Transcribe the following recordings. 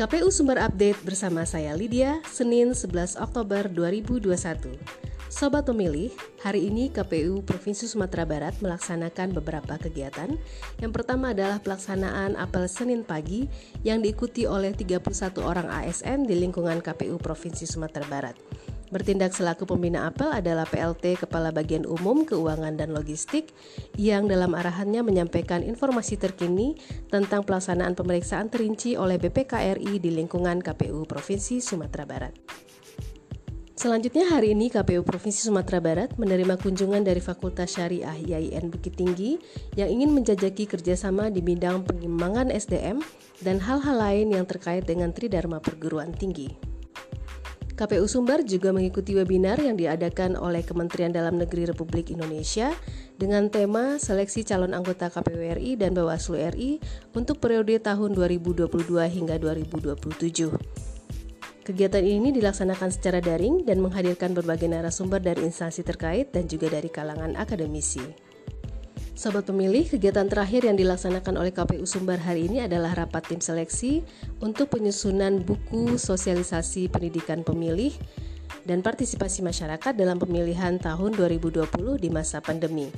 KPU Sumber Update bersama saya Lydia, Senin 11 Oktober 2021. Sobat pemilih, hari ini KPU Provinsi Sumatera Barat melaksanakan beberapa kegiatan. Yang pertama adalah pelaksanaan apel Senin pagi yang diikuti oleh 31 orang ASN di lingkungan KPU Provinsi Sumatera Barat. Bertindak selaku pembina apel adalah PLT Kepala Bagian Umum Keuangan dan Logistik yang dalam arahannya menyampaikan informasi terkini tentang pelaksanaan pemeriksaan terinci oleh BPKRI di lingkungan KPU Provinsi Sumatera Barat. Selanjutnya hari ini KPU Provinsi Sumatera Barat menerima kunjungan dari Fakultas Syariah IAIN Bukit Tinggi yang ingin menjajaki kerjasama di bidang pengembangan SDM dan hal-hal lain yang terkait dengan Tridharma Perguruan Tinggi. KPU Sumbar juga mengikuti webinar yang diadakan oleh Kementerian Dalam Negeri Republik Indonesia dengan tema Seleksi Calon Anggota KPU RI dan Bawaslu RI untuk periode tahun 2022 hingga 2027. Kegiatan ini dilaksanakan secara daring dan menghadirkan berbagai narasumber dari instansi terkait dan juga dari kalangan akademisi. Sobat pemilih, kegiatan terakhir yang dilaksanakan oleh KPU Sumbar hari ini adalah rapat tim seleksi untuk penyusunan buku sosialisasi pendidikan pemilih dan partisipasi masyarakat dalam pemilihan tahun 2020 di masa pandemi.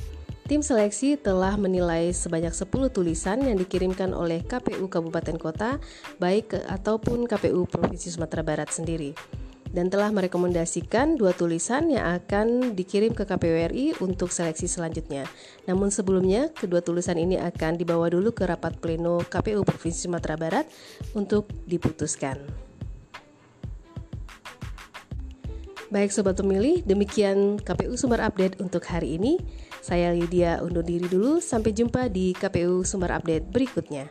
Tim seleksi telah menilai sebanyak 10 tulisan yang dikirimkan oleh KPU Kabupaten Kota, baik ataupun KPU Provinsi Sumatera Barat sendiri dan telah merekomendasikan dua tulisan yang akan dikirim ke KPU RI untuk seleksi selanjutnya. Namun sebelumnya, kedua tulisan ini akan dibawa dulu ke rapat pleno KPU Provinsi Sumatera Barat untuk diputuskan. Baik sobat pemilih, demikian KPU Sumber Update untuk hari ini. Saya Lydia undur diri dulu, sampai jumpa di KPU Sumber Update berikutnya.